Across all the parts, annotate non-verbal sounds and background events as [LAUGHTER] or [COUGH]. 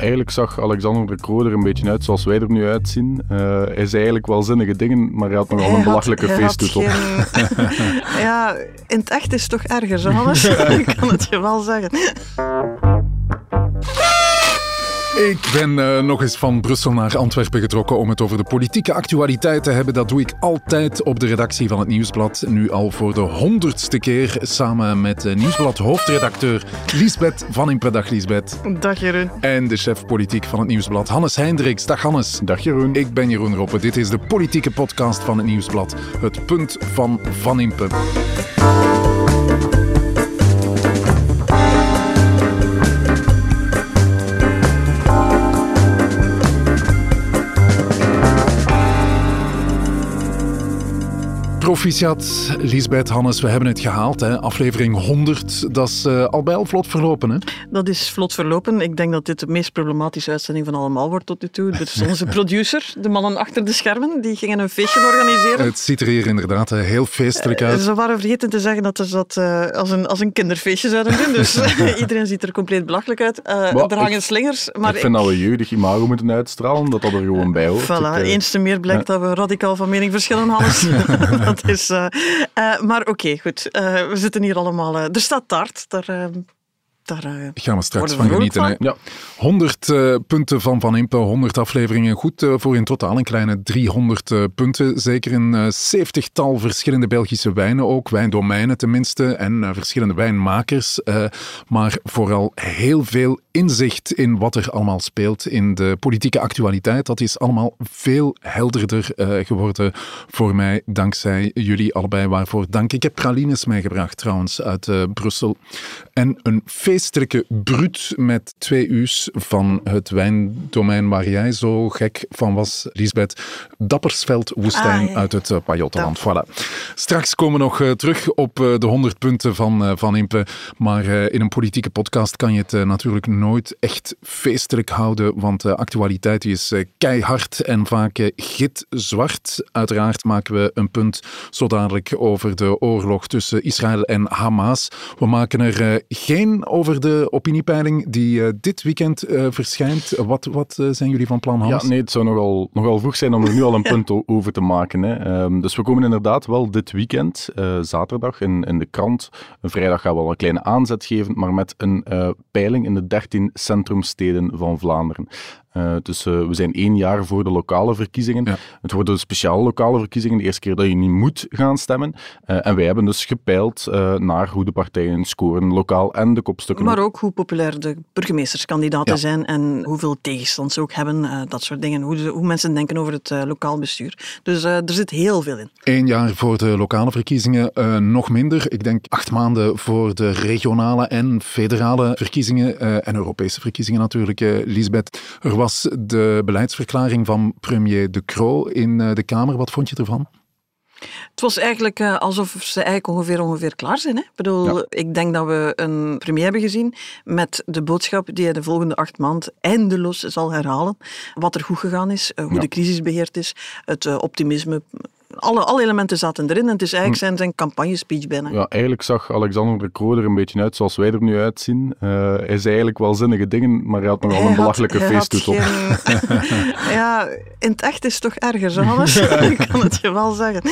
eigenlijk zag Alexander de Croo er een beetje uit zoals wij er nu uitzien. Uh, hij zei eigenlijk wel zinnige dingen, maar hij had nogal een belachelijke feestdoet op. [LAUGHS] ja, in het echt is het toch erger, Johannes? Ik [LAUGHS] kan het je wel zeggen. Ik ben uh, nog eens van Brussel naar Antwerpen getrokken om het over de politieke actualiteit te hebben. Dat doe ik altijd op de redactie van het Nieuwsblad. Nu al voor de honderdste keer samen met uh, Nieuwsblad hoofdredacteur Liesbeth van Impe. Dag Liesbeth. Dag Jeroen. En de chef politiek van het Nieuwsblad Hannes Hendricks. Dag Hannes. Dag Jeroen. Ik ben Jeroen Roppe. Dit is de politieke podcast van het Nieuwsblad. Het punt van Van Impe. Proficiat, Lisbeth Hannes, we hebben het gehaald. Hè? Aflevering 100, dat is uh, al bij al vlot verlopen. Hè? Dat is vlot verlopen. Ik denk dat dit de meest problematische uitzending van allemaal wordt tot nu toe. Dus onze [LAUGHS] producer, de mannen achter de schermen, die gingen een feestje organiseren. Het ziet er hier inderdaad eh, heel feestelijk uit. Ze waren vergeten te zeggen dat ze dat uh, als, een, als een kinderfeestje zouden doen. Dus [LAUGHS] [LAUGHS] iedereen ziet er compleet belachelijk uit. er hangen slingers. Maar ik vind dat we jeugdig imago moeten uitstralen, dat dat er gewoon bij hoort. Voilà, eens te meer blijkt dat we radicaal van mening verschillen, Hannes. Uh, uh, maar oké, goed. Uh, we zitten hier allemaal... er staat taart. Daar, daar gaan we straks van genieten. Van. Ja. 100 uh, punten van Van Impe, 100 afleveringen. Goed uh, voor in totaal een kleine 300 uh, punten. Zeker een zeventigtal verschillende Belgische wijnen ook. Wijndomeinen tenminste. En verschillende wijnmakers. maar vooral heel veel inzicht in wat er allemaal speelt in de politieke actualiteit. Dat is allemaal veel helderder geworden voor mij. Dankzij jullie allebei. Waarvoor dank. Ik heb pralines meegebracht trouwens uit Brussel. En een feestelijke bruut met twee u's van het wijndomein waar jij zo gek van was, Lisbeth. Dappersveld Woestijn ah, uit het uh, Pajottenland. Voilà. Straks komen we nog uh, terug op uh, de 100 punten van, van Impe. Maar in een politieke podcast kan je het natuurlijk nooit echt feestelijk houden, want de actualiteit is keihard en vaak gitzwart. Uiteraard maken we een punt zo dadelijk over de oorlog tussen Israël en Hamas. We maken er geen over de opiniepeiling die dit weekend uh, verschijnt. Wat, wat uh, zijn jullie van plan, Hans? Ja, nee, het zou nogal, nogal vroeg zijn om er nu al een [LAUGHS] punt over te maken. Hè. Um, dus we komen inderdaad wel dit weekend, zaterdag, in, in de krant. Een vrijdag gaan we al een kleine aanzet geven, maar met een peiling in de 13 centrumsteden van Vlaanderen. Uh, dus uh, we zijn één jaar voor de lokale verkiezingen. Ja. Het worden speciale lokale verkiezingen, de eerste keer dat je niet moet gaan stemmen. Uh, en wij hebben dus gepeild naar hoe de partijen scoren, lokaal en de kopstukken. Maar ook hoe populair de burgemeesterskandidaten ja. zijn en hoeveel tegenstand ze ook hebben, dat soort dingen. Hoe, hoe, mensen denken over het lokaal bestuur. Dus er zit heel veel in. Eén jaar voor de lokale verkiezingen, nog minder. Ik denk acht maanden voor de regionale en federale verkiezingen en Europese verkiezingen natuurlijk, Lisbeth. Er was de beleidsverklaring van premier De Croo in eh, de Kamer. Wat vond je ervan? Het was eigenlijk uh, alsof ze eigenlijk ongeveer, ongeveer klaar zijn. Hè? Ik bedoel, ja. ik denk dat we een premier hebben gezien met de boodschap die hij de volgende acht maanden eindeloos zal herhalen. Wat er goed gegaan is, uh, hoe ja. de crisis beheerd is, het optimisme, alle, alle elementen zaten erin en het is eigenlijk hm. zijn, zijn campagnespeech bijna. Ja, eigenlijk zag Alexander de Croo er een beetje uit zoals wij er nu uitzien. Uh, hij zei eigenlijk wel zinnige dingen, maar hij had nogal een belachelijke feestdoet op. [LAUGHS] ja, in het echt is het toch erger, Johannes? [LAUGHS] [LAUGHS] Ik kan het je wel zeggen.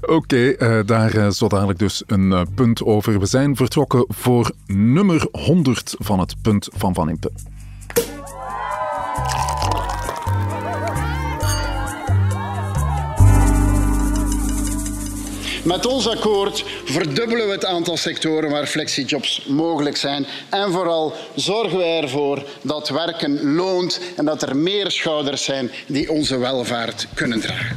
Oké, okay, uh, daar uh, zo dadelijk dus een uh, punt over. We zijn vertrokken voor nummer 100 van het punt van Van Impe. Met ons akkoord verdubbelen we het aantal sectoren waar flexijobs mogelijk zijn. En vooral zorgen wij ervoor dat werken loont en dat er meer schouders zijn die onze welvaart kunnen dragen.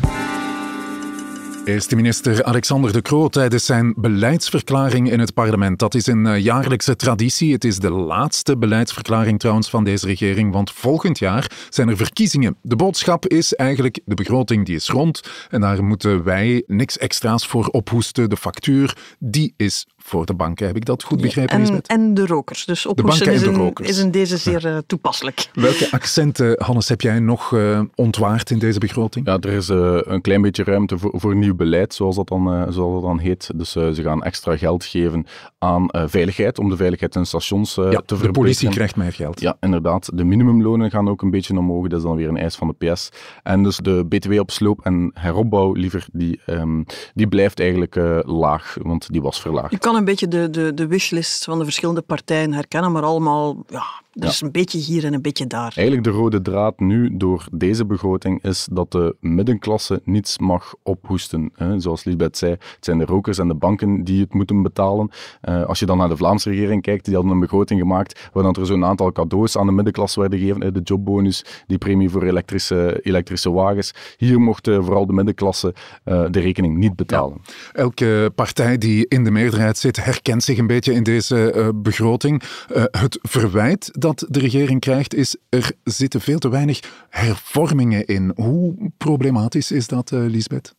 Eerste minister Alexander De Croo tijdens zijn beleidsverklaring in het parlement. Dat is een eh, jaarlijkse traditie. Het is de laatste beleidsverklaring trouwens van deze regering, want volgend jaar zijn er verkiezingen. De boodschap is eigenlijk de begroting die is rond en daar moeten wij niks extra's voor ophoesten. De factuur die is voor de banken. Heb ik dat goed begrepen, ja, en, en, de rokers. Dus oplossen is, in, is in deze zeer uh, toepasselijk. Welke accenten, Hannes, heb jij nog uh, ontwaard in deze begroting? Ja, er is uh, een klein beetje ruimte voor, voor nieuw beleid, zoals dat dan, zoals dat dan heet. Dus ze gaan extra geld geven aan veiligheid, om de veiligheid in stations ja, te verbeteren. de politie krijgt meer geld. Ja, inderdaad. De minimumlonen gaan ook een beetje omhoog. Dat is dan weer een eis van de PS. En dus de BTW op sloop en heropbouw, liever, die, um, die blijft eigenlijk laag, want die was verlaagd. Je kan een beetje de, de, de wishlist van de verschillende partijen herkennen, maar allemaal ja, er is een beetje hier en een beetje daar. Eigenlijk de rode draad nu door deze begroting is dat de middenklasse niets mag ophoesten. Zoals Lisbeth zei, het zijn de rokers en de banken die het moeten betalen. Eh, als je dan naar de Vlaamse regering kijkt, die hadden een begroting gemaakt waar er zo'n aantal cadeaus aan de middenklasse werden gegeven. De jobbonus, die premie voor elektrische, elektrische wagens. Hier mocht vooral de middenklasse uh, de rekening niet betalen. Elke partij die in de meerderheid zit, herkent zich een beetje in deze begroting. het verwijt dat de regering krijgt is, er zitten veel te weinig hervormingen in. Hoe problematisch is dat, uh, Lisbeth?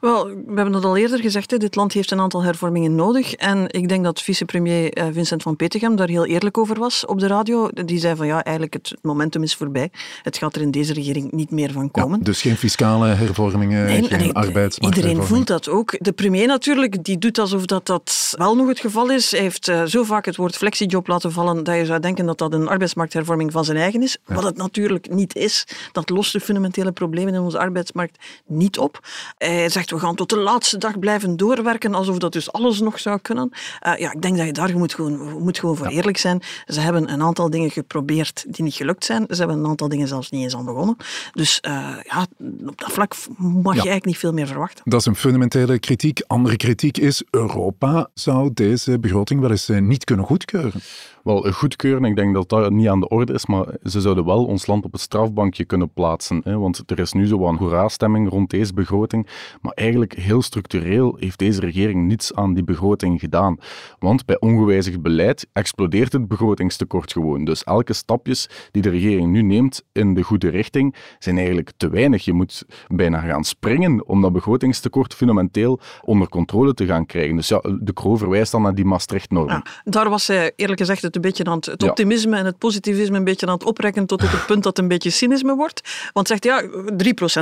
Wel, we hebben het al eerder gezegd, hè, dit land heeft een aantal hervormingen nodig. En ik denk dat vicepremier eh, Vincent van Petegem daar heel eerlijk over was op de radio. Die zei van ja, eigenlijk het momentum is voorbij. Het gaat er in deze regering niet meer van komen. Ja, dus geen fiscale hervormingen, nee, geen nee, Iedereen voelt dat ook. De premier natuurlijk, die doet alsof dat, dat wel nog het geval is. Hij heeft uh, zo vaak het woord flexiejob laten vallen dat je zou denken dat dat een arbeidsmarkthervorming van zijn eigen is. Wat het natuurlijk niet is. Dat lost de fundamentele problemen in onze arbeidsmarkt niet op. Hij zegt, we gaan tot de laatste dag blijven doorwerken, alsof dat dus alles nog zou kunnen. Uh, ja, ik denk dat je daar moet gewoon, moet gewoon voor eerlijk zijn. Ze hebben een aantal dingen geprobeerd die niet gelukt zijn. Ze hebben een aantal dingen zelfs niet eens aan begonnen. Dus uh, ja, op dat vlak mag je eigenlijk niet veel meer verwachten. Dat is een fundamentele kritiek. Andere kritiek is, Europa zou deze begroting wel eens eh, niet kunnen goedkeuren. Wel, goedkeuren, ik denk dat dat niet aan de orde is, maar ze zouden wel ons land op het strafbankje kunnen plaatsen. Hè, want er is nu zo een hoera-stemming rond deze begroting. Maar eigenlijk heel structureel heeft deze regering niets aan die begroting gedaan. Want bij ongewijzigd beleid explodeert het begrotingstekort gewoon. Dus elke stapjes die de regering nu neemt in de goede richting, zijn eigenlijk te weinig. Je moet bijna gaan springen om dat begrotingstekort fundamenteel onder controle te gaan krijgen. Dus ja, de Croo verwijst dan naar die Maastricht-norm. Ja, daar was hij eerlijk gezegd het een beetje aan het, het optimisme en het positivisme een beetje aan het oprekken tot op het punt dat het een beetje cynisme wordt. Want zegt ja,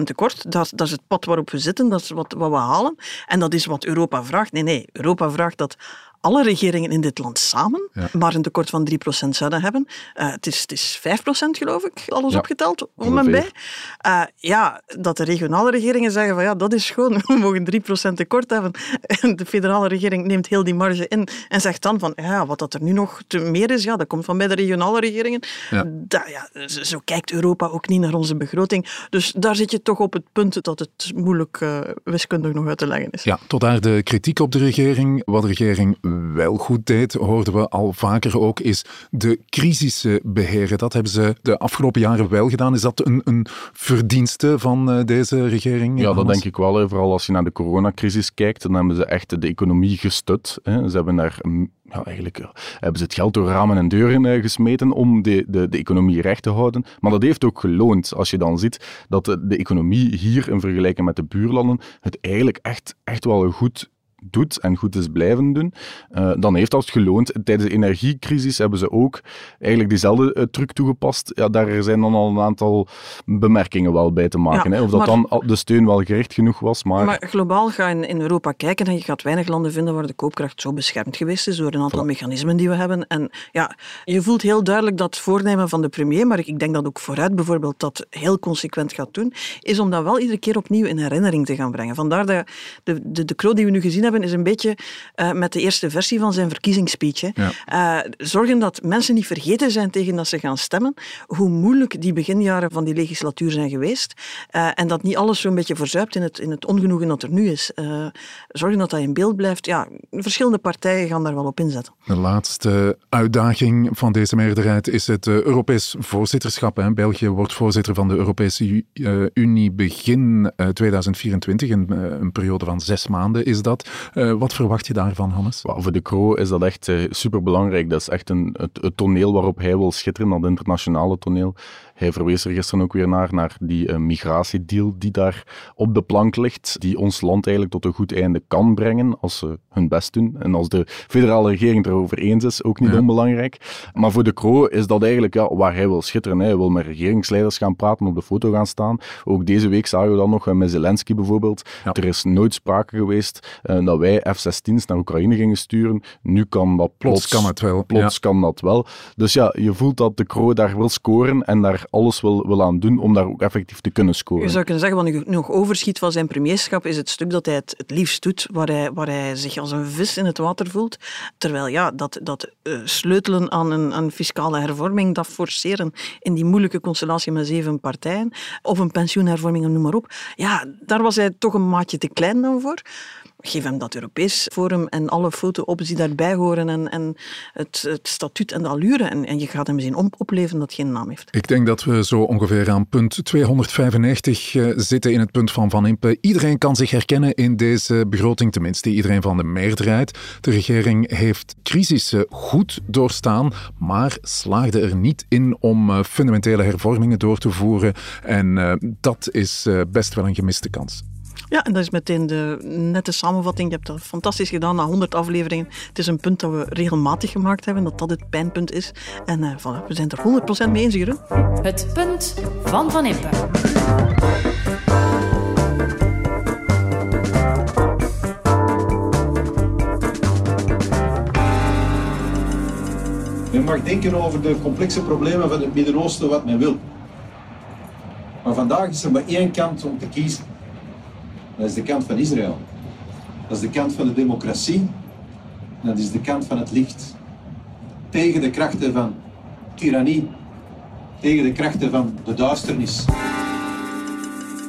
3% tekort, dat, dat is het pad waarop we zitten, dat is wat, we halen. En dat is wat Europa vraagt. Nee, nee, Europa vraagt dat alle regeringen in dit land samen maar een tekort van 3% zouden hebben. Uh, het, is, het is 5% geloof ik, alles opgeteld, om en bij. Uh, ja, dat de regionale regeringen zeggen van ja, dat is gewoon, [LAUGHS] we mogen 3% tekort hebben. En de federale regering neemt heel die marge in en zegt dan van ja, wat dat er nu nog te meer is, ja, dat komt van bij de regionale regeringen. Ja. ja, zo kijkt Europa ook niet naar onze begroting. Dus daar zit je toch op het punt dat het moeilijk uh, wiskundig nog uit te leggen is. Ja, tot daar de kritiek op de regering. Wat de regering wel goed deed, hoorden we al vaker ook, is de crisissen beheren. Dat hebben ze de afgelopen jaren wel gedaan. Is dat een, een verdienste van uh, deze regering? Ja, dat denk ik wel. Vooral als je naar de coronacrisis kijkt, dan hebben ze echt de economie gestut. Hè. Ze hebben daar mm, ja, eigenlijk ja, hebben ze het geld door ramen en deuren uh, gesmeten om de, de, de economie recht te houden. Maar dat heeft ook geloond. Als je dan ziet dat de, de economie hier in vergelijking met de buurlanden het eigenlijk echt, echt wel goed doet en goed is blijven doen, uh, dan heeft dat geloond. Tijdens de energiecrisis hebben ze ook eigenlijk diezelfde uh, truc toegepast. Ja, daar zijn dan al een aantal bemerkingen wel bij te maken. hè. Of dat dan de steun wel gericht genoeg was. Maar, maar globaal ga je in Europa kijken en je gaat weinig landen vinden waar de koopkracht zo beschermd geweest is door een aantal mechanismen die we hebben. En ja, je voelt heel duidelijk dat voornemen van de premier, maar ik denk dat ook vooruit bijvoorbeeld dat heel consequent gaat doen, is om dat wel iedere keer opnieuw in herinnering te gaan brengen. Vandaar dat de, de, de die we nu gezien hebben, hebben, is een beetje uh, met de eerste versie van zijn verkiezingsspeech. Ja. Uh, zorgen dat mensen niet vergeten zijn tegen dat ze gaan stemmen, hoe moeilijk die beginjaren van die legislatuur zijn geweest. Uh, en dat niet alles zo'n beetje verzuipt in het, in het ongenoegen dat er nu is. zorgen dat dat in beeld blijft. Ja, verschillende partijen gaan daar wel op inzetten. De laatste uitdaging van deze meerderheid is het Europees voorzitterschap. Hè. België wordt voorzitter van de Europese Unie begin 2024, een, een periode van zes maanden is dat. Wat verwacht je daarvan, Hannes? voor de Kro is dat echt superbelangrijk. Dat is echt een, het, het toneel waarop hij wil schitteren, dat internationale toneel. Hij verwees er gisteren ook weer naar, naar die uh, migratiedeal die daar op de plank ligt, die ons land eigenlijk tot een goed einde kan brengen als ze hun best doen. En als de federale regering erover eens is, ook niet onbelangrijk. Maar voor de Kro is dat eigenlijk ja, waar hij wil schitteren. Hij wil met regeringsleiders gaan praten, op de foto gaan staan. Ook deze week zagen we dat nog met Zelensky bijvoorbeeld. Er is nooit sprake geweest uh, dat wij F-16's naar Oekraïne gingen sturen. Nu kan dat plots. Plots kan het wel. Plots kan dat wel. Dus ja, je voelt dat de Kro daar wil scoren en daar alles wil, wil aan doen om daar ook effectief te kunnen scoren. Je zou kunnen zeggen, wat nu nog overschiet van zijn premierschap is het stuk dat hij het, het liefst doet, waar hij, waar hij zich als een vis in het water voelt. Terwijl ja, dat, dat uh, sleutelen aan een, aan fiscale hervorming, dat forceren in die moeilijke constellatie met zeven partijen, of een pensioenhervorming, noem maar op. Ja, daar was hij toch een maatje te klein dan voor geef hem dat Europees Forum en alle foto-ops die daarbij horen en, en het, het, statuut en de allure. En, en je gaat hem zien op, opleveren dat geen naam heeft. Ik denk dat we zo ongeveer aan punt 295 uh, eh, zitten in het punt van Van Impe. Iedereen kan zich herkennen in deze begroting, tenminste iedereen van de meerderheid. De regering heeft crisissen goed doorstaan, maar slaagde er niet in om uh, fundamentele hervormingen door te voeren. En uh, dat is best wel een gemiste kans. Ja, en dat is meteen de nette samenvatting. Je hebt dat fantastisch gedaan na 100 afleveringen. Het is een punt dat we regelmatig gemaakt hebben, dat dat het pijnpunt is. En uh, voilà, we zijn er 100% mee eens, Jeroen. Het punt van Van Impe. Men mag denken over de complexe problemen van het Midden-Oosten wat men wil. Maar vandaag is er maar één kant om te kiezen. Dat is de kant van Israël. Dat is de kant van de democratie. Dat is de kant van het licht. Tegen de krachten van tirannie. Tegen de krachten van de duisternis.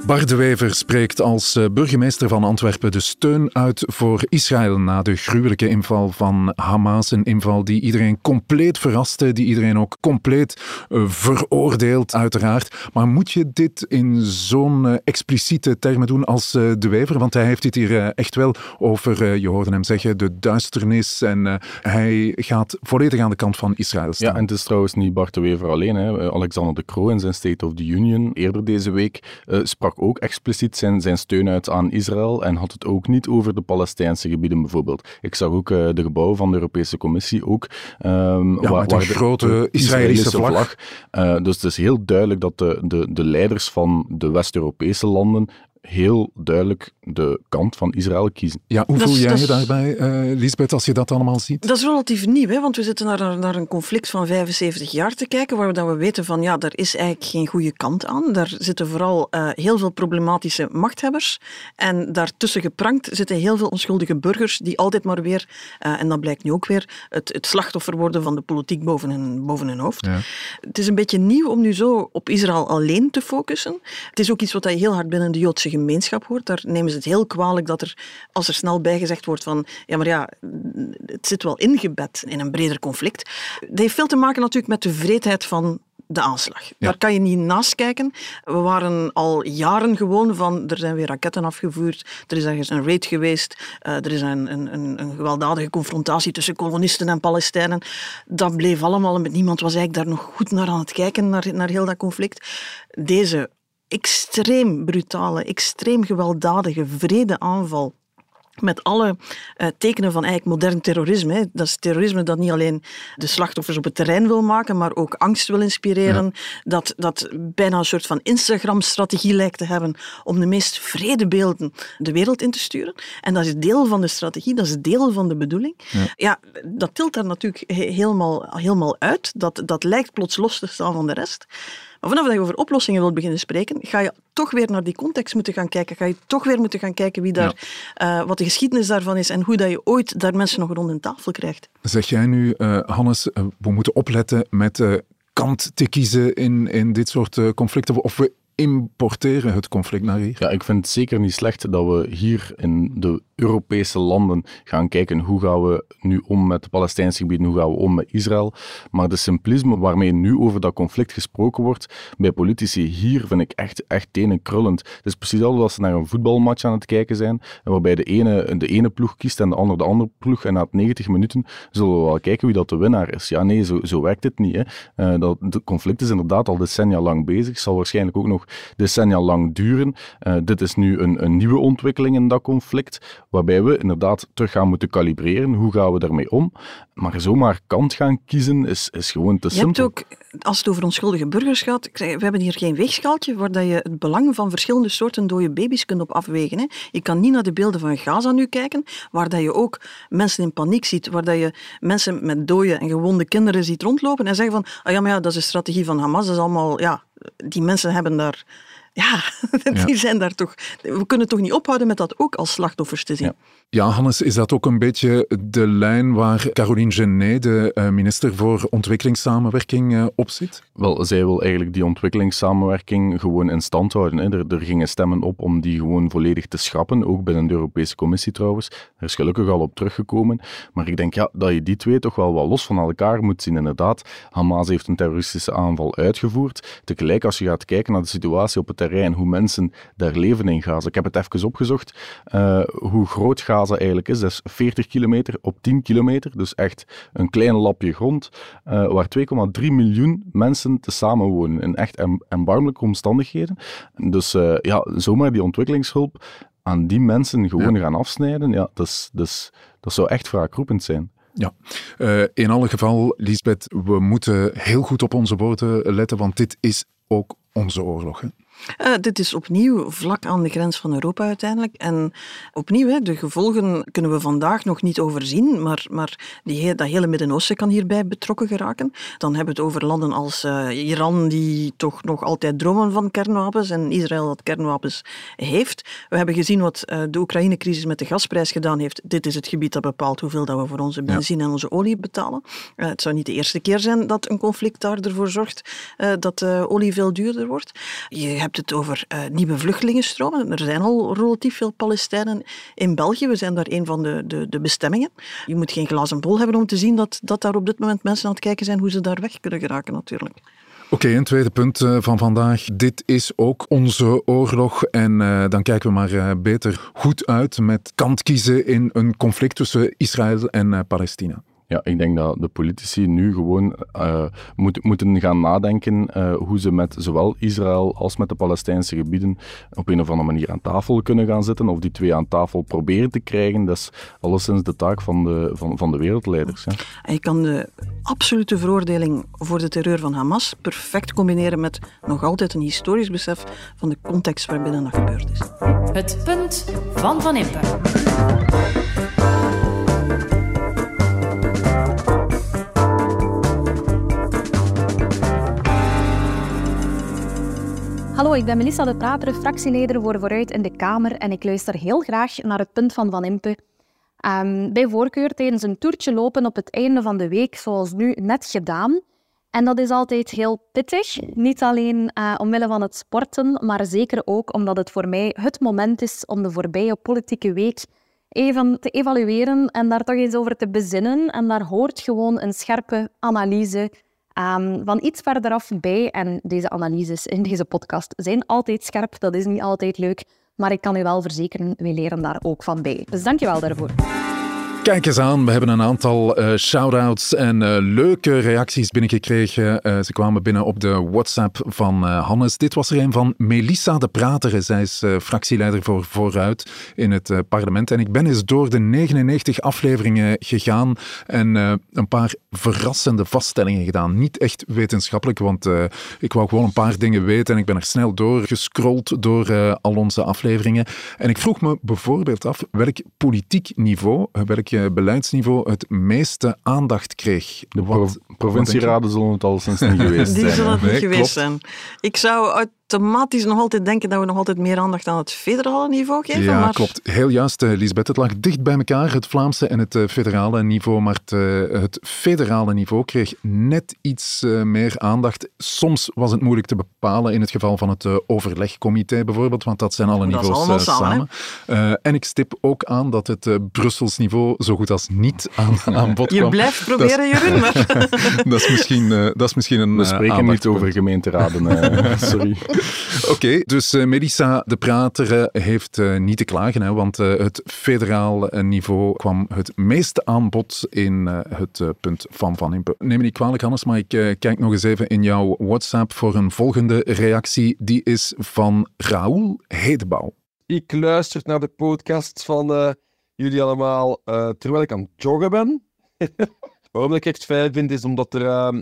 Bart de Wever spreekt als eh, burgemeester van Antwerpen de steun uit voor Israël na de gruwelijke inval van Hamas. Een inval die iedereen compleet verraste, die iedereen ook compleet uh, veroordeelt, uiteraard. Maar moet je dit in zo'n uh, expliciete termen doen als de Wever? Want hij heeft dit hier echt wel over, je hoorde hem zeggen, de duisternis. En hij gaat volledig aan de kant van Israël staan. Ja, en het is trouwens niet Bart de Wever alleen. Hè. Alexander de Croo in zijn State of the Union eerder deze week sprak ook expliciet zijn, zijn steun uit aan Israël en had het ook niet over de Palestijnse gebieden bijvoorbeeld. Ik zag ook uh, de gebouwen van de Europese Commissie ook. Um, ja, waar, met een grote Israëlische vlag. vlag. Uh, dus het is heel duidelijk dat de, de, de leiders van de West-Europese landen heel duidelijk de kant van Israël kiezen. Ja, hoe voel jij je daarbij, uh, Lisbeth, als je dat allemaal ziet? Dat is relatief nieuw, hè, want we zitten naar, naar een conflict van 75 jaar te kijken, waar we, dat we weten van, ja, daar is eigenlijk geen goede kant aan. Daar zitten vooral uh, heel veel problematische machthebbers en daartussen geprankt zitten heel veel onschuldige burgers die altijd maar weer, uh, en dat blijkt nu ook weer, het, het slachtoffer worden van de politiek boven hun, boven hun hoofd. Ja. Het is een beetje nieuw om nu zo op Israël alleen te focussen. Het is ook iets wat je heel hard binnen de Joodse gemeenschap hoort. Daar nemen ze het heel kwalijk dat er, als er snel bijgezegd wordt van, ja, maar ja, het zit wel ingebed in een breder conflict. Dat heeft veel te maken natuurlijk met de vreedheid van de aanslag. Daar kan je niet naast kijken. We waren al jaren gewoon van, er zijn weer raketten afgevuurd, er is ergens een raid geweest, uh, er is een, een, een, gewelddadige confrontatie tussen kolonisten en Palestijnen. Dat bleef allemaal, met niemand was eigenlijk daar nog goed naar aan het kijken, naar, naar heel dat conflict. Deze extreem brutale, extreem gewelddadige vredeaanval met alle uh, tekenen van eigenlijk modern terrorisme. Hè. Dat is terrorisme dat niet alleen de slachtoffers op het terrein wil maken, maar ook angst wil inspireren. Dat, dat bijna een soort van Instagram-strategie lijkt te hebben om de meest vredebeelden de wereld in te sturen. En dat is deel van de strategie, dat is deel van de bedoeling. Ja, ja dat tilt daar natuurlijk helemaal, helemaal uit. Dat, dat lijkt plots los te staan van de rest. Maar vanaf dat je over oplossingen wilt beginnen spreken, ga je toch weer naar die context moeten gaan kijken. Ga je toch weer moeten gaan kijken wie daar, uh, wat de geschiedenis daarvan is en hoe dat je ooit daar mensen nog rond een tafel krijgt. Zeg jij nu, uh, Hannes, uh, we moeten opletten met kant te kiezen in, in dit soort conflicten? Of we importeren het conflict naar hier? Ja, ik vind het zeker niet slecht dat we hier in de Europese landen gaan kijken hoe gaan we nu om met de Palestijnse gebieden, hoe gaan we om met Israël. Maar de simplisme waarmee nu over dat conflict gesproken wordt bij politici hier vind ik echt, echt tenen krullend. Het is precies als ze naar een voetbalmatch aan het kijken zijn, waarbij de ene de ene ploeg kiest en de ander de andere ploeg. En na 90 minuten zullen we wel kijken wie dat de winnaar is. Ja, nee, zo, zo werkt het niet. Hè. Uh, dat, het conflict is inderdaad al decennia lang bezig, zal waarschijnlijk ook nog decennia lang duren. Uh, dit is nu een, een nieuwe ontwikkeling in dat conflict, waarbij we inderdaad terug gaan moeten kalibreren. Hoe gaan we daarmee om? Maar zomaar kant gaan kiezen is, is gewoon te je simpel. Hebt ook, als het over onschuldige burgers gaat, we hebben hier geen weegschaaltje waar dat je het belang van verschillende soorten dode baby's kunt op afwegen. Hè. Je kan niet naar de beelden van Gaza nu kijken, waar dat je ook mensen in paniek ziet, waar dat je mensen met dode en gewonde kinderen ziet rondlopen en zeggen van, ah ja, maar ja, dat is een strategie van Hamas, dat is allemaal, ja, die mensen hebben daar [LAUGHS] ja, die zijn daar toch. We kunnen toch niet ophouden met dat ook als slachtoffers te zien. Ja. Hannes, is dat ook een beetje de lijn waar Caroline Genet, de eh, minister voor ontwikkelingssamenwerking, eh, op zit? Wel, zij wil eigenlijk die ontwikkelingssamenwerking gewoon in stand houden. Hè. Er, er, gingen stemmen op om die gewoon volledig te schrappen, ook binnen de Europese Commissie trouwens. Er is gelukkig al op teruggekomen. Maar ik denk ja, dat je die twee toch wel wat los van elkaar moet zien. Inderdaad, Hamas heeft een terroristische aanval uitgevoerd. Tegelijk, als je gaat kijken naar de situatie op het terrein, hoe mensen daar leven in Gaza. Ik heb het even opgezocht, uh, hoe groot Gaza eigenlijk is. Dat is 40 kilometer op 10 kilometer, dus echt een klein lapje grond, uh, waar 2,3 miljoen mensen tezamen wonen in echt erbarmelijke omstandigheden. Dus uh, ja, zomaar die ontwikkelingshulp aan die mensen gewoon ja. gaan afsnijden, ja, dat, is, dat, is, dat zou echt wraakroepend zijn. Ja, uh, in alle geval, Lisbeth, we moeten heel goed op onze woorden letten, want dit is ook onze oorlog. Hè? Uh, dit is opnieuw vlak aan de grens van Europa uiteindelijk. En opnieuw, hè, de gevolgen kunnen we vandaag nog niet overzien, maar, maar die, dat hele Midden-Oosten kan hierbij betrokken geraken. Dan hebben we het over landen als uh, Iran, die toch nog altijd dromen van kernwapens, en Israël dat kernwapens heeft. We hebben gezien wat uh, de Oekraïne-crisis met de gasprijs gedaan heeft. Dit is het gebied dat bepaalt hoeveel dat we voor onze benzine ja. en onze olie betalen. het zou niet de eerste keer zijn dat een conflict daar ervoor zorgt dat de olie veel duurder wordt. Je hebt het over uh, nieuwe vluchtelingenstromen. Er zijn al relatief veel Palestijnen in België. We zijn daar een van de, de, de bestemmingen. Je moet geen glazen bol hebben om te zien dat, dat daar op dit moment mensen aan het kijken zijn hoe ze daar weg kunnen geraken natuurlijk. Oké, een tweede punt uh, van vandaag. Dit is ook onze oorlog. En uh, dan kijken we maar beter goed uit met kant kiezen in een conflict tussen Israël en Palestina. Ja, ik denk dat de politici nu gewoon uh, moet, moeten gaan nadenken uh, hoe ze met zowel Israël als met de Palestijnse gebieden op een of andere manier aan tafel kunnen gaan zitten. Of die twee aan tafel proberen te krijgen. Dat is alleszins de taak van de, van, van de wereldleiders. Ja. En je kan de absolute veroordeling voor de terreur van Hamas perfect combineren met nog altijd een historisch besef van de context waarbinnen dat gebeurd is. Het punt van Van Impe. Ik ben Melissa de Prater, fractieleider voor Vooruit in de Kamer en ik luister heel graag naar het punt van Van Impe. Um, bij voorkeur tijdens een toertje lopen op het einde van de week, zoals nu net gedaan. En dat is altijd heel pittig, niet alleen uh, omwille van het sporten, maar zeker ook omdat het voor mij het moment is om de voorbije politieke week even te evalueren en daar toch eens over te bezinnen. En daar hoort gewoon een scherpe analyse Um, van iets verderaf bij, en deze analyses in deze podcast zijn altijd scherp, dat is niet altijd leuk, maar ik kan u wel verzekeren, we leren daar ook van bij. Dus dankjewel daarvoor. Kijk eens aan, we hebben een aantal uh, shout-outs en uh, leuke reacties binnengekregen. Uh, ze kwamen binnen op de WhatsApp van Hannes. Dit was er een van Melissa de Prater. Zij is fractieleider voor Vooruit in het parlement. En ik ben eens door de 99 afleveringen gegaan en een paar verrassende vaststellingen gedaan. Niet echt wetenschappelijk, want ik wou gewoon een paar dingen weten en ik ben er snel door gescrolld door al onze afleveringen. En ik vroeg me bijvoorbeeld af welk politiek niveau, welk beleidsniveau het meeste aandacht kreeg? De wat, provincieraden zullen het al sinds niet [LAUGHS] geweest zijn. Die zullen het niet geweest zijn. Ik zou uit automatisch nog altijd denken dat we nog altijd meer aandacht aan het federale niveau geven. Ja, maar... klopt. Heel juist, uh, Lisbeth. Het lag dicht bij elkaar, het Vlaamse en het uh, federale niveau. Maar het, uh, het, federale niveau kreeg net iets meer aandacht. Soms was het moeilijk te bepalen in het geval van het overlegcomité bijvoorbeeld, want dat zijn alle dat niveaus samen. samen. en ik stip ook aan dat het Brussels niveau zo goed als niet aan, [LAUGHS] aan bod kwam. Je blijft proberen, Jeroen, maar... [LAUGHS] dat, is misschien, dat is misschien een We spreken niet over gemeenteraden, [LAUGHS] sorry. [LAUGHS] Oké, dus uh, Melissa de Prater heeft uh, niet te klagen, hè, want het federaal niveau kwam het meeste aan bod in het punt van Van Impe. Neem me niet kwalijk, Hannes, maar ik kijk nog eens even in jouw WhatsApp voor een volgende reactie. Die is van Raoul Hedebouw. Ik luister naar de podcast van jullie allemaal terwijl ik aan het joggen ben. [LAUGHS] Waarom ik echt fijn vind, is omdat er ehm,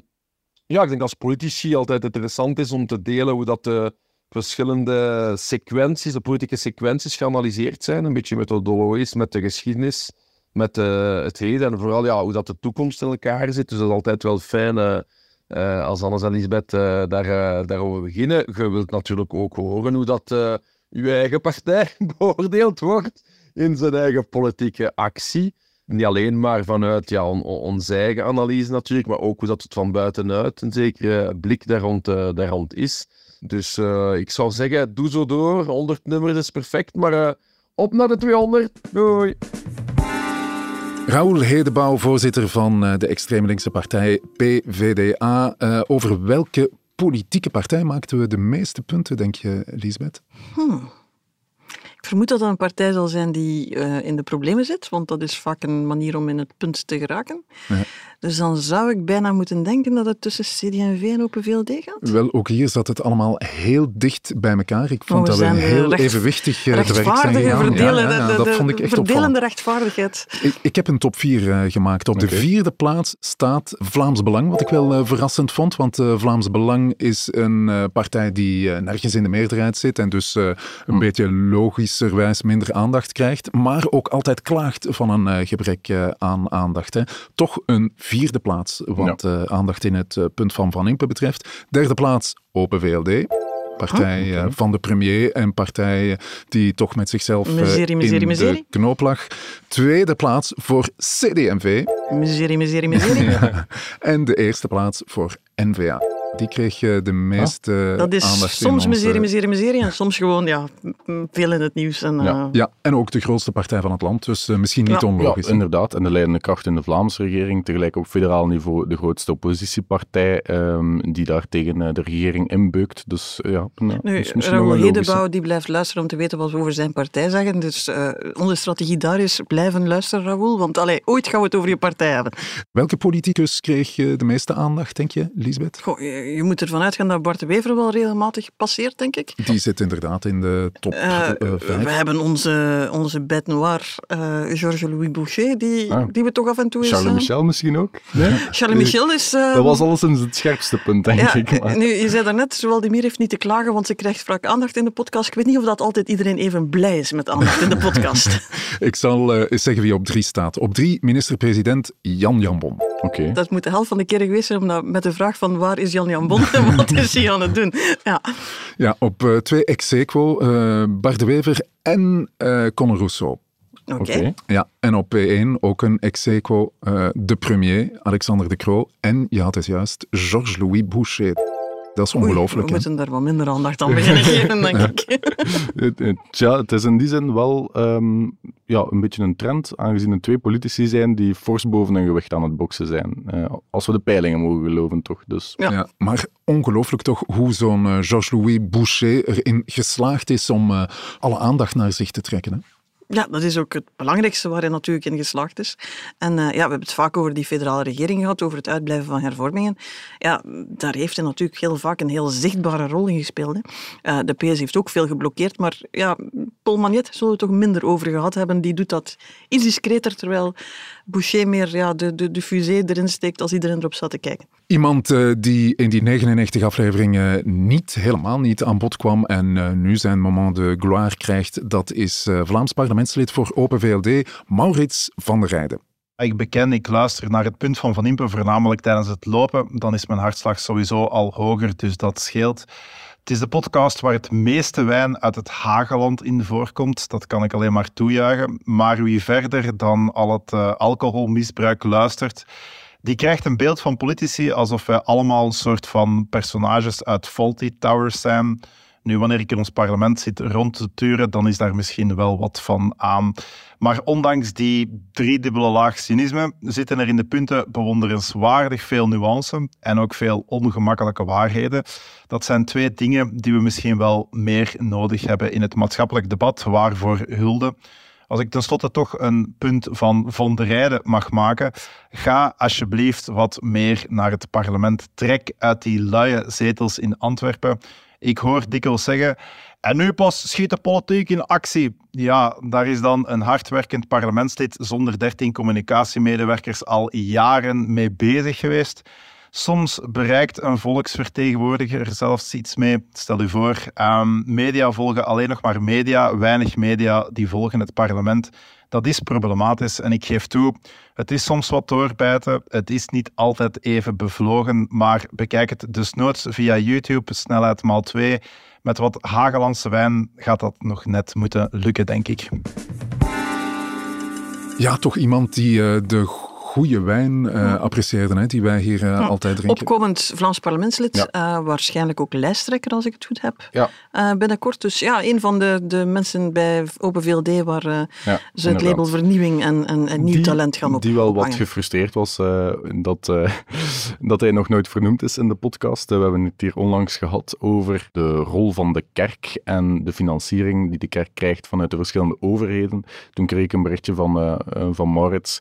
ja, ik denk als politici altijd interessant is om te delen hoe dat de verschillende sequenties, de politieke sequenties geanalyseerd zijn. Een beetje methodologisch, met de geschiedenis, met het heden en vooral ja, hoe dat de toekomst in elkaar zit. Dus dat is altijd wel fijn uh, als Anne en Elisabeth uh, daar, daarover beginnen. Je wilt natuurlijk ook horen hoe dat uw eigen partij [LAUGHS] beoordeeld wordt in zijn eigen politieke actie. Niet alleen maar vanuit ja, on, onze eigen analyse natuurlijk, maar ook hoe dat het van buitenuit een zekere blik daar rond, uh, daar rond is. Dus uh, ik zou zeggen, doe zo door. 100 nummers is perfect, maar uh, op naar de 200. Doei! Raoul Hedebouw, voorzitter van de extreem linkse partij PVDA. over welke politieke partij maakten we de meeste punten, denk je, Lisbeth? Hmm. Vermoed dat dat een partij zal zijn die uh, in de problemen zit, want dat is vaak een manier om in het punt te geraken. Ja. Dus dan zou ik bijna moeten denken dat het tussen CD&V en Open VLD gaat. Wel, ook hier zat het allemaal heel dicht bij elkaar. Ik vond oh, we dat we heel recht, evenwichtig uh, zijn. Verdelen, ja, ja, dat vond ik echt verdelende rechtvaardigheid. Ik, ik, heb een top 4 uh, gemaakt. Op okay. de vierde plaats staat Vlaams Belang, wat ik wel verrassend vond, want Vlaams Belang is een partij die nergens in de meerderheid zit en dus een hm. beetje logischerwijs minder aandacht krijgt, maar ook altijd klaagt van een gebrek aan aandacht. Hè. Toch een vierde plaats, wat ja. uh, aandacht in het punt van Van Impe betreft. Derde plaats, Open VLD. Partij oh, okay. van de premier en partij die toch met zichzelf miserie, miserie, in miserie. de knoop lag. Tweede plaats voor CD&V. Miserie, miserie, miserie. [LAUGHS] En de eerste plaats voor NVA. Die kreeg de meeste ah, Dat is aandacht soms in miserie, miserie, miserie en soms gewoon ja, veel in het nieuws. En, ja. Uh... ja, en ook de grootste partij van het land, dus uh, misschien niet ja. onlogisch. Ja, inderdaad, en de leidende kracht in de Vlaamse regering, tegelijk op federaal niveau de grootste oppositiepartij um, die daar tegen uh, de regering inbeukt. Dus ja, nou, nu, Raoul Hedebouw die blijft luisteren om te weten wat we over zijn partij zeggen. Dus onze strategie daar is blijven luisteren, Raoul, want allee, ooit gaan we het over je partij hebben. Welke politicus kreeg de meeste aandacht, denk je, Lisbeth? Goh, je moet ervan uitgaan dat Bart de Wever wel regelmatig passeert, denk ik. Die zit inderdaad in de top uh, uh, We hebben onze, onze bête noire, uh, Georges-Louis Boucher, die, ah. die we toch af en toe Charles eens... Michel misschien ook? Nee? [LAUGHS] Charles Michel is... dat was alleszins het scherpste punt, denk ja, ik. Maar. Nu, je zei daarnet, Zowaldimir heeft niet te klagen, want ze krijgt vaak aandacht in de podcast. Ik weet niet of dat altijd iedereen even blij is met aandacht in de podcast. [LAUGHS] ik zal eens zeggen wie op drie staat. Op drie, minister-president Jan Jambon. Okay. Dat moet de helft van de keren geweest zijn omdat, met de vraag van waar is Jan Jan Bon en wat is hij aan het doen? Ja, ja op uh, twee ex aequo, uh, Bart de Wever en uh, Conor Rousseau. Oké. Okay. Ja, en op P1 ook een ex aequo, de premier, Alexander de Croo. En, je had het juist, Georges-Louis Boucher. Dat is ongelooflijk. We moeten daar wat minder aandacht aan beginnen [LAUGHS] geven, denk ik. Tja, het is in die zin wel um, ja, een beetje een trend, aangezien er twee politici zijn die fors boven hun gewicht aan het boksen zijn. Uh, als we de peilingen mogen geloven, toch. Dus. Ja. ja maar ongelooflijk toch hoe zo'n uh, Georges-Louis Boucher erin geslaagd is om uh, alle aandacht naar zich te trekken. Hè? Ja, dat is ook het belangrijkste waar hij natuurlijk in geslaagd is. En uh, ja, we hebben het vaak over die federale regering gehad, over het uitblijven van hervormingen. Ja, daar heeft hij natuurlijk heel vaak een heel zichtbare rol in gespeeld. Uh, de PS heeft ook veel geblokkeerd, maar ja, Paul Magnet zullen we toch minder over gehad hebben. Die doet dat iets discreter, terwijl Boucher meer ja, de, de, de fusée erin steekt als iedereen erop staat te kijken. Iemand uh, die in die 99 afleveringen niet, helemaal niet aan bod kwam en nu zijn moment de gloire krijgt, dat is Vlaams parlementslid voor Open VLD, Maurits van der Rijden. Ik beken, ik luister naar het punt van Van Impe, voornamelijk tijdens het lopen. Dan is mijn hartslag sowieso al hoger, dus dat scheelt. Het is de podcast waar het meeste wijn uit het Hageland in voorkomt. Dat kan ik alleen maar toejuichen. Maar wie verder dan al het alcoholmisbruik luistert, die krijgt een beeld van politici alsof wij allemaal een soort van personages uit Faulty Towers zijn. Nu, wanneer ik in ons parlement zit rond te turen, dan is daar misschien wel wat van aan. Maar ondanks die driedubbele laag cynisme zitten er in de punten bewonderenswaardig veel nuance en ook veel ongemakkelijke waarheden. Dat zijn twee dingen die we misschien wel meer nodig hebben in het maatschappelijk debat. Waarvoor hulde? Als ik tenslotte toch een punt van der Rijden mag maken, ga alsjeblieft wat meer naar het parlement. Trek uit die luie zetels in Antwerpen. Ik hoor dikwijls zeggen, en nu pas schiet de politiek in actie. Ja, daar is dan een hardwerkend parlementslid zonder 13 communicatiemedewerkers al jaren mee bezig geweest. Soms bereikt een volksvertegenwoordiger zelfs iets mee. Stel u voor, um, media volgen alleen nog maar media, weinig media die volgen het parlement. Dat is problematisch en ik geef toe, het is soms wat doorbijten. Het is niet altijd even bevlogen, maar bekijk het dus nooit via YouTube, snelheid maal 2. Met wat Hagelandse wijn gaat dat nog net moeten lukken, denk ik. Ja, toch iemand die uh, de goede wijn uh, apprecieerden, hè, die wij hier uh, altijd drinken. Opkomend Vlaams parlementslid, ja. uh, waarschijnlijk ook lijsttrekker als ik het goed heb ja. binnenkort. Dus ja, een van de, de mensen bij Open VLD waar ze het label vernieuwing en, en, en nieuw die, talent gaan op. Die wel wat gefrustreerd was dat, [LAUGHS] dat hij nog nooit vernoemd is in de podcast. we hebben het hier onlangs gehad over de rol van de kerk en de financiering die de kerk krijgt vanuit de verschillende overheden. Toen kreeg ik een berichtje van, van Maurits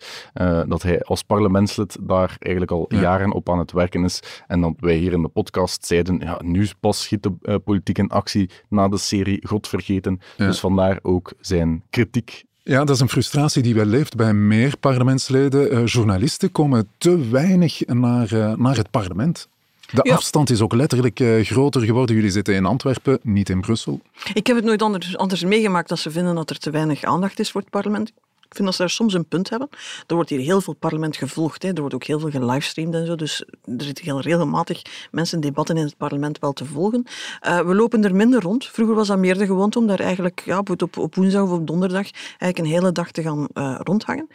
dat hij als parlementslid daar eigenlijk al jaren op aan het werken is. En dat wij hier in de podcast zeiden, ja, nu pas schiet de uh, politiek in actie na de serie God Vergeten. Dus vandaar ook zijn kritiek ja, dat is een frustratie die wel leeft bij meer parlementsleden. Uh, journalisten komen te weinig naar, uh, naar het parlement. De afstand is ook letterlijk uh, groter geworden. Jullie zitten in Antwerpen, niet in Brussel. Ik heb het nooit anders, anders meegemaakt dat ze vinden dat er te weinig aandacht is voor het parlement. Ik vind dat ze daar soms een punt hebben. Er wordt hier heel veel parlement gevolgd. Hè. Er wordt ook heel veel gelivestreamd en zo. Dus er zitten heel regelmatig mensen debatten in het parlement wel te volgen. Uh, we lopen er minder rond. Vroeger was dat meer de gewoonte om daar eigenlijk ja, op, op woensdag of op donderdag eigenlijk een hele dag te gaan uh, rondhangen.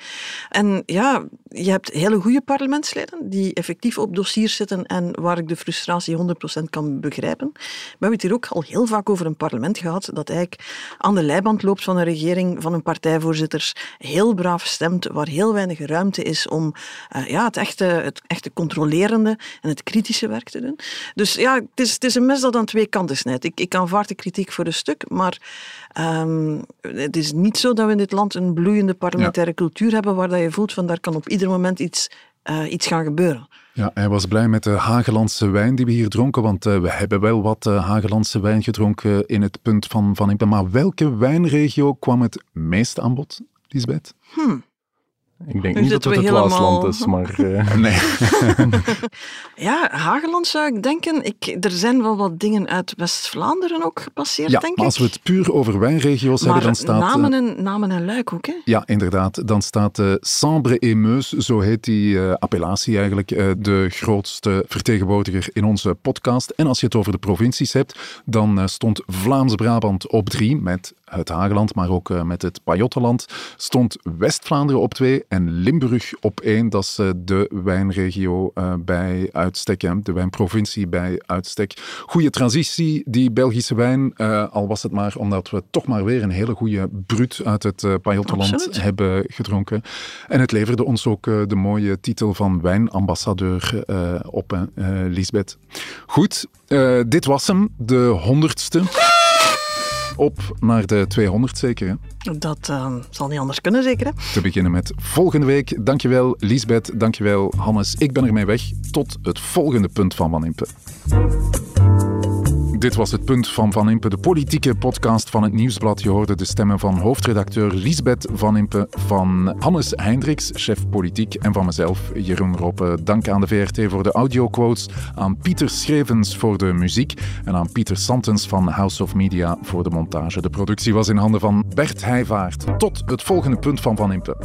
En ja, je hebt hele goede parlementsleden die effectief op dossiers zitten en waar ik de frustratie 100% kan begrijpen. We hebben het hier ook al heel vaak over een parlement gehad dat eigenlijk aan de leiband loopt van een regering, van een partijvoorzitters heel braaf stemt, waar heel weinig ruimte is om uh, ja, het, echte, het echte controlerende en het kritische werk te doen. Dus ja, het is, het is een mes dat aan twee kanten snijdt. Ik, ik aanvaard de kritiek voor een stuk, maar um, het is niet zo dat we in dit land een bloeiende parlementaire ja. cultuur hebben waar dat je voelt van daar kan op ieder moment iets, uh, iets gaan gebeuren. Ja, hij was blij met de Hagelandse wijn die we hier dronken, want uh, we hebben wel wat uh, Hagelandse wijn gedronken in het punt van Van Impe. Maar welke wijnregio kwam het meest aan bod? Lisbeth? Hmm. Ik denk nu niet dat het het helemaal... is, maar... Uh... [LAUGHS] nee. [LAUGHS] ja, Hageland zou ik denken. Ik, er zijn wel wat dingen uit West-Vlaanderen ook gepasseerd, ja, denk maar als we het puur over wijnregio's maar hebben, dan staat... namen en, namen en luik ook, hè? Ja, inderdaad. Dan staat uh, Sambre et Meus, zo heet die uh, appellatie eigenlijk, uh, de grootste vertegenwoordiger in onze podcast. En als je het over de provincies hebt, dan stond Vlaams-Brabant op drie met het Hageland, maar ook uh, met het Pajottenland, stond West-Vlaanderen op twee en Limburg op één. Dat is uh, de wijnregio uh, bij uitstek, hè, de wijnprovincie bij uitstek. Goede transitie, die Belgische wijn, al was het maar omdat we toch maar weer een hele goede brut uit het Pajottenland hebben gedronken. En het leverde ons ook de mooie titel van wijnambassadeur op, Lisbeth. Goed, dit was hem, de honderdste op naar de 200 zeker, hè? Dat uh, zal niet anders kunnen, zeker, hè? Te beginnen met volgende week. Dankjewel, Lisbeth. Dankjewel, Hannes. Ik ben ermee weg. Tot het volgende punt van Van Impe. Dit was het punt van Van Impe, de politieke podcast van het Nieuwsblad. Je hoorde de stemmen van hoofdredacteur Lisbeth Van Impe, van Hannes Hendricks, chef politiek, en van mezelf, Jeroen Roppe. Dank aan de VRT voor de audioquotes, aan Pieter Schrevens voor de muziek en aan Pieter Santens van House of Media voor de montage. De productie was in handen van Bert Heijvaart. Tot het volgende punt van Van Impe.